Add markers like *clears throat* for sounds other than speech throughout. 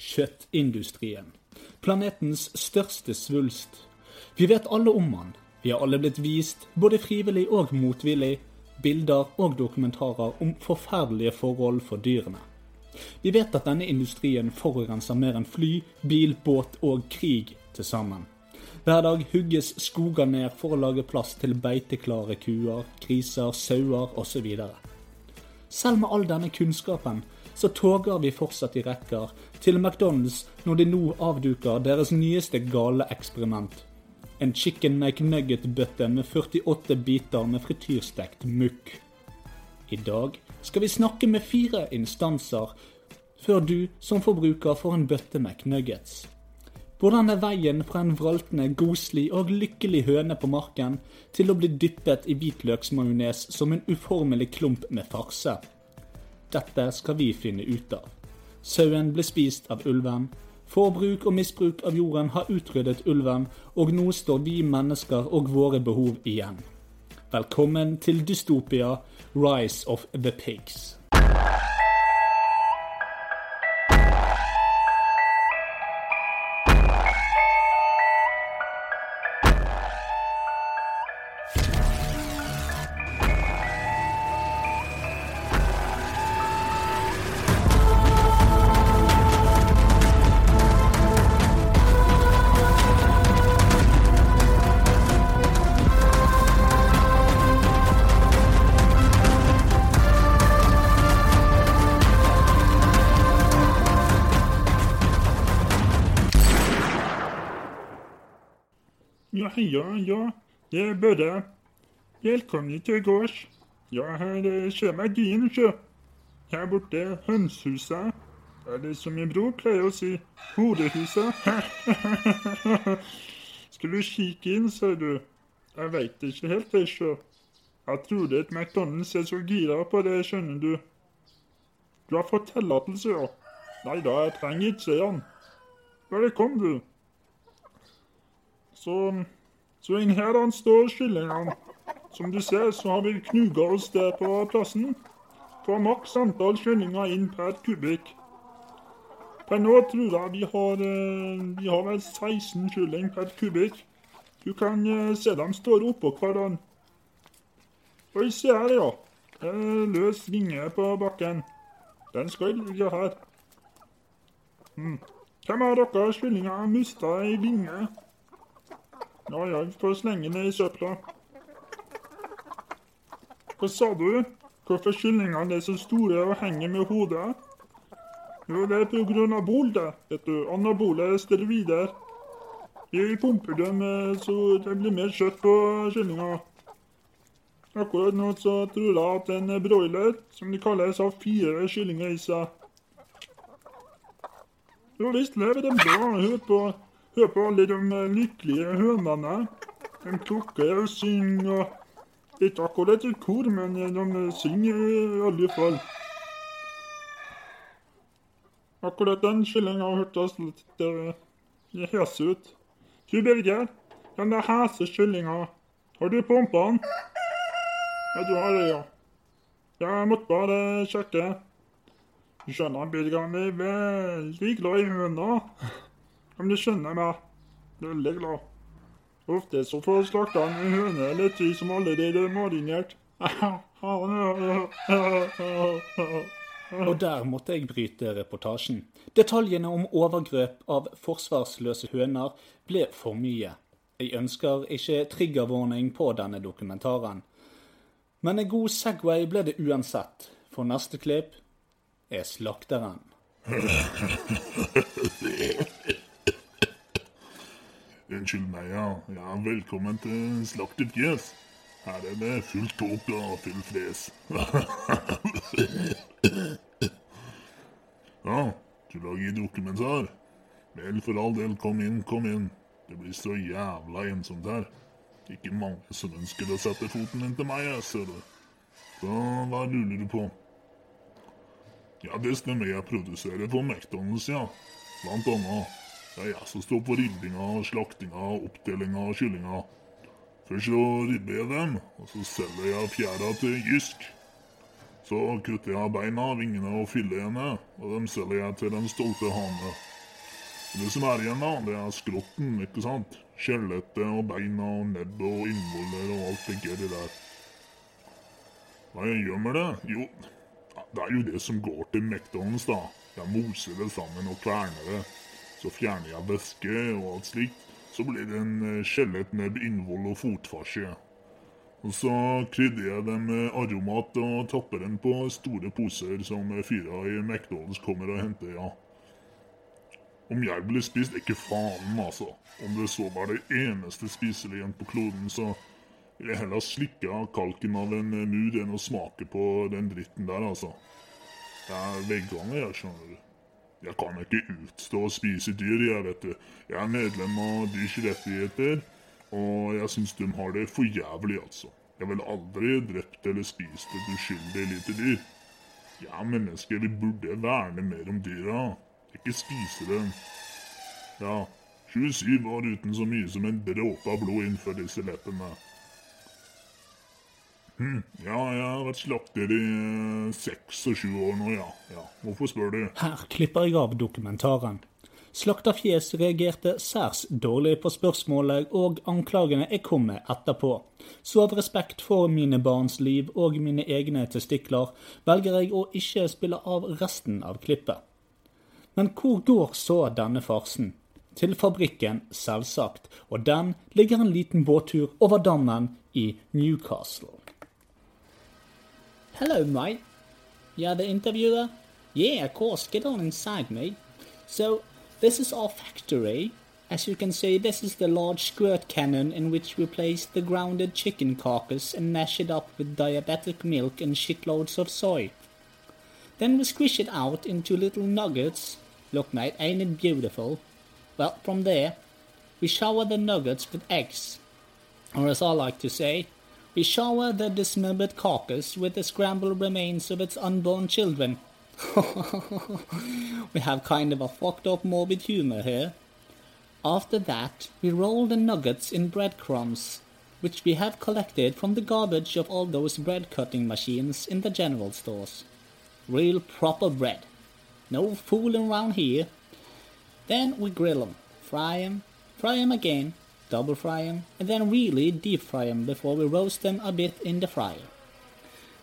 kjøttindustrien. Planetens største svulst. Vi vet alle om han. Vi har alle blitt vist, både frivillig og motvillig, bilder og dokumentarer om forferdelige forhold for dyrene. Vi vet at denne industrien forurenser mer enn fly, bil, båt og krig til sammen. Hver dag hugges skoger ned for å lage plass til beiteklare kuer, griser, sauer osv. Selv med all denne kunnskapen så toger vi fortsatt i rekker til McDonald's når de nå avduker deres nyeste gale eksperiment. En chicken McNugget-bøtte med 48 biter med frityrstekt mukk. I dag skal vi snakke med fire instanser før du som forbruker får en bøtte McNuggets. Hvordan er veien fra en vraltende, goslig og lykkelig høne på marken til å bli dyppet i hvitløksmajones som en uformelig klump med farse? Dette skal vi finne ut av. Sauen ble spist av ulven. Forbruk og misbruk av jorden har utryddet ulven, og nå står vi mennesker og våre behov igjen. Velkommen til Dystopia, Rise of the Pigs. Ja, ja, det er Børre. Velkommen til gårds. Ja, her eh, ser meg din, sjø. Her borte er hønsehuset. Eller som min bror pleier å si, hodehuset. *laughs* Skal du kikke inn, ser du? Jeg veit ikke helt, det, sjø. Jeg trodde at McDonald's er så gira på det, skjønner du. Du har fått tillatelse, ja? Nei da, jeg trenger ikke han. Bare kom, du. Så, så inn her han står kyllingene. Som du ser, så har vi knuga oss der på plassen. Fra maks antall kyllinger inn per kubikk. Per nå tror jeg vi har, eh, vi har vel 16 kylling per kubikk. Du kan eh, se dem står oppå hverandre. Oi, se her, ja. En løs vinge på bakken. Den skal ligge her. Hmm. Hvem av dere kyllinger mista ei vinge? Ja, jeg får slenge det i søpla. Hva sa du? Hvorfor kyllingene er så store og henger med hodet? Jo, det er på grunn av bol, det. Vet du, anabole steroider. Vi pumper dem så det blir mer kjøtt på kyllinga. Akkurat nå så tror jeg at en broiler, som de kalles, har fire kyllinger i seg. Jo visst lever de bra. Hør på, hør på alle de eh, lykkelige hønene. De klukker og synger. og Ikke akkurat et kor, men eh, de synger i alle fall. Akkurat den kyllinga hørtes litt uh, hes ut. Du, Birger, den der hese kyllinga, har du pumpa den? Ja, du har det, ja. Jeg måtte bare sjekke. Skjønner, Birger han er veldig glad i høner. Om du skjønner meg. Veldig glad. Ofte så får slakta en høne eller tre som allerede er marinert. *laughs* Og der måtte jeg bryte reportasjen. Detaljene om overgrep av forsvarsløse høner ble for mye. Jeg ønsker ikke triggervarning på denne dokumentaren. Men en god Segway ble det uansett, for neste klipp er slakteren. *laughs* Unnskyld meg, ja. ja. Velkommen til Slaktefjes. Her er det fullt tok og full fres. *laughs* ja, du lager dokumentar? Vel, for all del, kom inn, kom inn. Det blir så jævla ensomt her. Ikke mange som ønsker å sette foten inn til meg, jeg, ser du. Så hva lurer du på? Ja, det stemmer, jeg produserer på McDonald's, ja. Blant annet. Det er jeg som står for ribbinga, slaktinga, oppdelinga av kyllinga. Først så ribber jeg dem, og så selger jeg fjæra til Jysk. Så kutter jeg beina, vingene og filetene, og dem selger jeg til den stolte hane. Det som er igjen, da, det er skrotten, ikke sant? Skjelettet og beina og nebbet og innvoller og alt det gøy der. Hva jeg gjør med det? Jo, det er jo det som går til McDonald's, da. Jeg moser det sammen og kverner det. Så fjerner jeg væske og alt slikt. Så blir det en skjellet med innvoll og fotfarse. Og så krydder jeg den med aromat og tapper den på store poser som fyra i McDonald's kommer og henter, ja. Om jeg blir spist, ikke faen, altså. Om det så var det eneste spiselige på kloden, så vil jeg heller slikke kalken av en mur enn å smake på den dritten der, altså. Jeg er veganer, jeg, skjønner du. Jeg kan ikke utstå å spise dyr, jeg, vet du. Jeg er medlem av Dyrs rettigheter, og jeg syns de har det for jævlig, altså. Jeg ville aldri drept eller spist et uskyldig lite dyr. Ja, mennesker, vi burde verne mer om dyra. Ikke spise dem. Ja, 27 år uten så mye som en dråpe av blod innenfor disse leppene. Hm, ja, jeg har vært slakter i eh, seks og sju år nå, ja. ja. Hvorfor spør du? Her klipper jeg av dokumentaren. Slakterfjes reagerte særs dårlig på spørsmålet og anklagene jeg kom med etterpå, så av respekt for mine barns liv og mine egne testikler velger jeg å ikke spille av resten av klippet. Men hvor går så denne farsen? Til fabrikken, selvsagt, og den ligger en liten båttur over dammen i Newcastle. Hello, mate. You're the interviewer? Yeah, of course. Get on inside, mate. So, this is our factory. As you can see, this is the large squirt cannon in which we place the grounded chicken carcass and mash it up with diabetic milk and shitloads of soy. Then we squish it out into little nuggets. Look, mate, ain't it beautiful? Well, from there, we shower the nuggets with eggs. Or as I like to say, we shower the dismembered carcass with the scrambled remains of its unborn children. *laughs* we have kind of a fucked up morbid humor here. After that, we roll the nuggets in breadcrumbs, which we have collected from the garbage of all those bread cutting machines in the general stores. Real proper bread. No fooling around here. Then we grill 'em, fry 'em, fry 'em again, double fry 'em, and then really deep fry 'em before we roast them a bit in the fryer.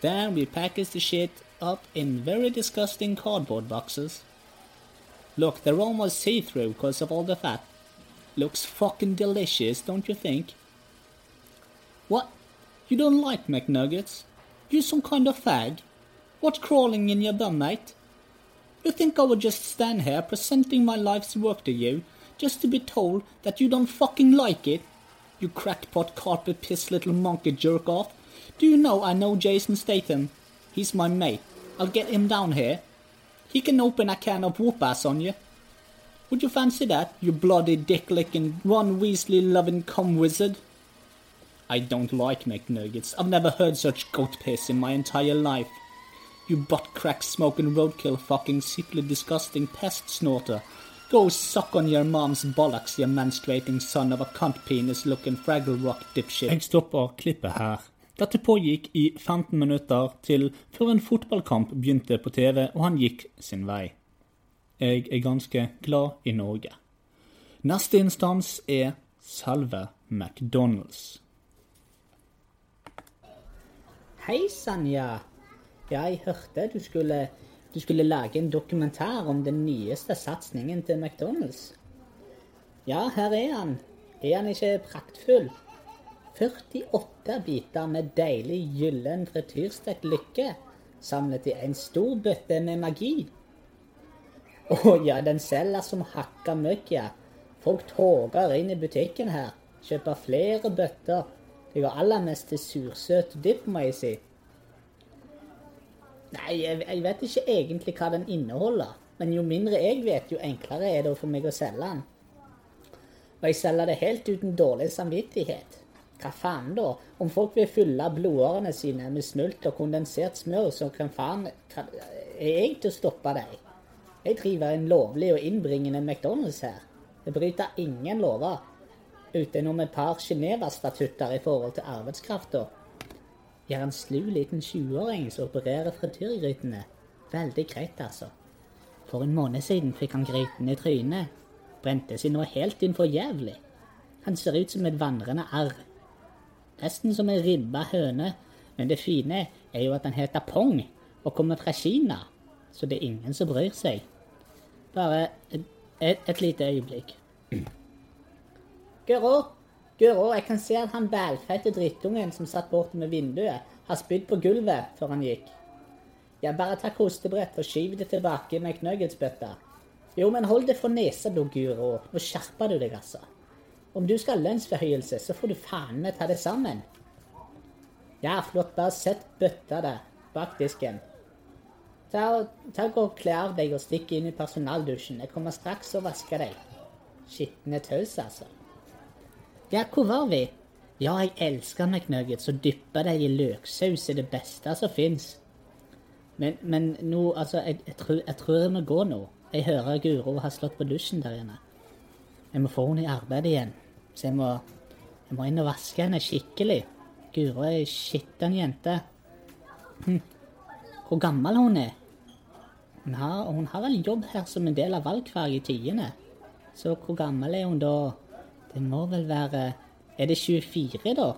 Then we package the shit up in very disgusting cardboard boxes. Look, they're almost see-through because of all the fat. Looks fucking delicious, don't you think? What? You don't like McNuggets? You some kind of fag? What's crawling in your bum, mate? You think I would just stand here presenting my life's work to you just to be told that you don't fucking like it? You crackpot carpet piss little monkey jerk off. Do you know I know Jason Statham? He's my mate. I'll get him down here. He can open a can of whoop ass on you. Would you fancy that, you bloody dick licking, Ron Weasley loving cum wizard? I don't like McNuggets. I've never heard such goat piss in my entire life. You butt crack smoking roadkill fucking sickly disgusting pest snorter. Go suck on your mom's bollocks, you menstruating son of a cunt penis looking Fraggle Rock dipshit. Jeg stopper klippet her. Dette pågikk i 15 minutter til før en fotballkamp begynte på TV og han gikk sin vei. Jeg er ganske glad i Norge. Neste instans er selve McDonald's. Hei, Sanja. Jeg hørte du skulle, du skulle lage en dokumentar om den nyeste satsingen til McDonald's. Ja, her er han. Er han ikke praktfull? 48 biter med deilig gyllen frityrstekt lykke samlet i en stor bøtte med magi. Å ja, den selger som hakka møkk, ja. Folk tåger inn i butikken her. Kjøper flere bøtter. Det går aller mest til sursøt dipp, må jeg si. Nei, jeg, jeg vet ikke egentlig hva den inneholder. Men jo mindre jeg vet, jo enklere er det for meg å selge den. Og jeg selger det helt uten dårlig samvittighet. Hva faen da? Om folk vil fylle blodårene sine med smult og kondensert smør, så kan faen kan, Er jeg til å stoppe deg? Jeg driver en lovlig og innbringende McDonald's her. Det bryter ingen lover, utenom et par Geneva-statutter i forhold til arbeidskrafta. Er en slu liten 20-åring som opererer frityrgrytene. Veldig greit, altså. For en måned siden fikk han gryten i trynet. Brente seg nå helt inn for jævlig. Han ser ut som et vandrende arr. Nesten som en ribba høne, men det fine er jo at han heter Pong og kommer fra Kina, så det er ingen som bryr seg. Bare et, et, et lite øyeblikk. *clears throat* Guro, Guro, jeg kan se at han bælfette drittungen som satt borte med vinduet, har spydd på gulvet før han gikk. Ja, bare ta kostebrett og skyv det tilbake med knuggetsbøtta. Jo, men hold det for nesa du Guro. Nå skjerper du deg, altså. Om du skal ha lønnsforhøyelse, så får du faen meg ta det sammen. Ja, flott. Bare sett bøtta der, bak disken. Ta, ta og Kle av deg og stikk inn i personaldusjen. Jeg kommer straks og vasker deg. Skitne tøys, altså. Ja, hvor var vi? Ja, jeg elsker McNuggets, og dyppe dem i løksaus er det beste som fins. Men, men nå, altså, jeg, jeg, tror, jeg tror jeg må gå nå. Jeg hører Guro har slått på dusjen der inne. Jeg må få henne i arbeid igjen. Så jeg må, jeg må inn og vaske henne skikkelig. Guro er ei skitten jente. Hm. Hvor gammel hun er? Hun har, hun har vel jobb her som en del av valgfaget i tiende. Så hvor gammel er hun da? Det må vel være Er det 24, da?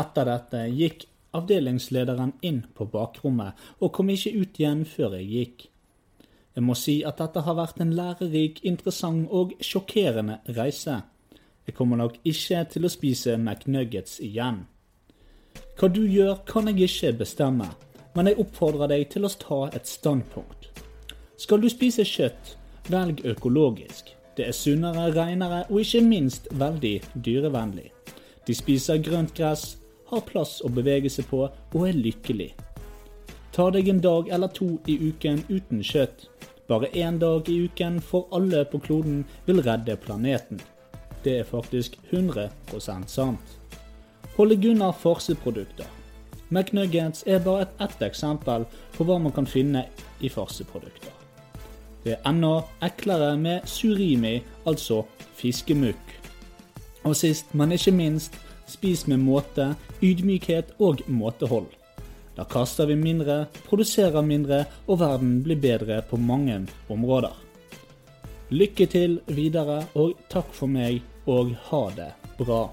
Etter dette gikk avdelingslederen inn på bakrommet og kom ikke ut igjen før jeg gikk. Jeg må si at dette har vært en lærerik, interessant og sjokkerende reise. Jeg kommer nok ikke til å spise McNuggets igjen. Hva du gjør, kan jeg ikke bestemme, men jeg oppfordrer deg til å ta et standpunkt. Skal du spise kjøtt, velg økologisk. Det er sunnere, renere og ikke minst veldig dyrevennlig. De spiser grønt gress, har plass å bevege seg på og er lykkelig. Ta deg en dag eller to i uken uten kjøtt. Bare én dag i uken for alle på kloden vil redde planeten. Det er faktisk 100 sant. Holde Gunnar unna farseprodukter. McNuggets er bare ett et eksempel på hva man kan finne i farseprodukter. Det er enda eklere med surimi, altså fiskemukk. Og sist, men ikke minst, spis med måte, ydmykhet og måtehold. Da kaster vi mindre, produserer mindre, og verden blir bedre på mange områder. Lykke til videre, og takk for meg, og ha det bra.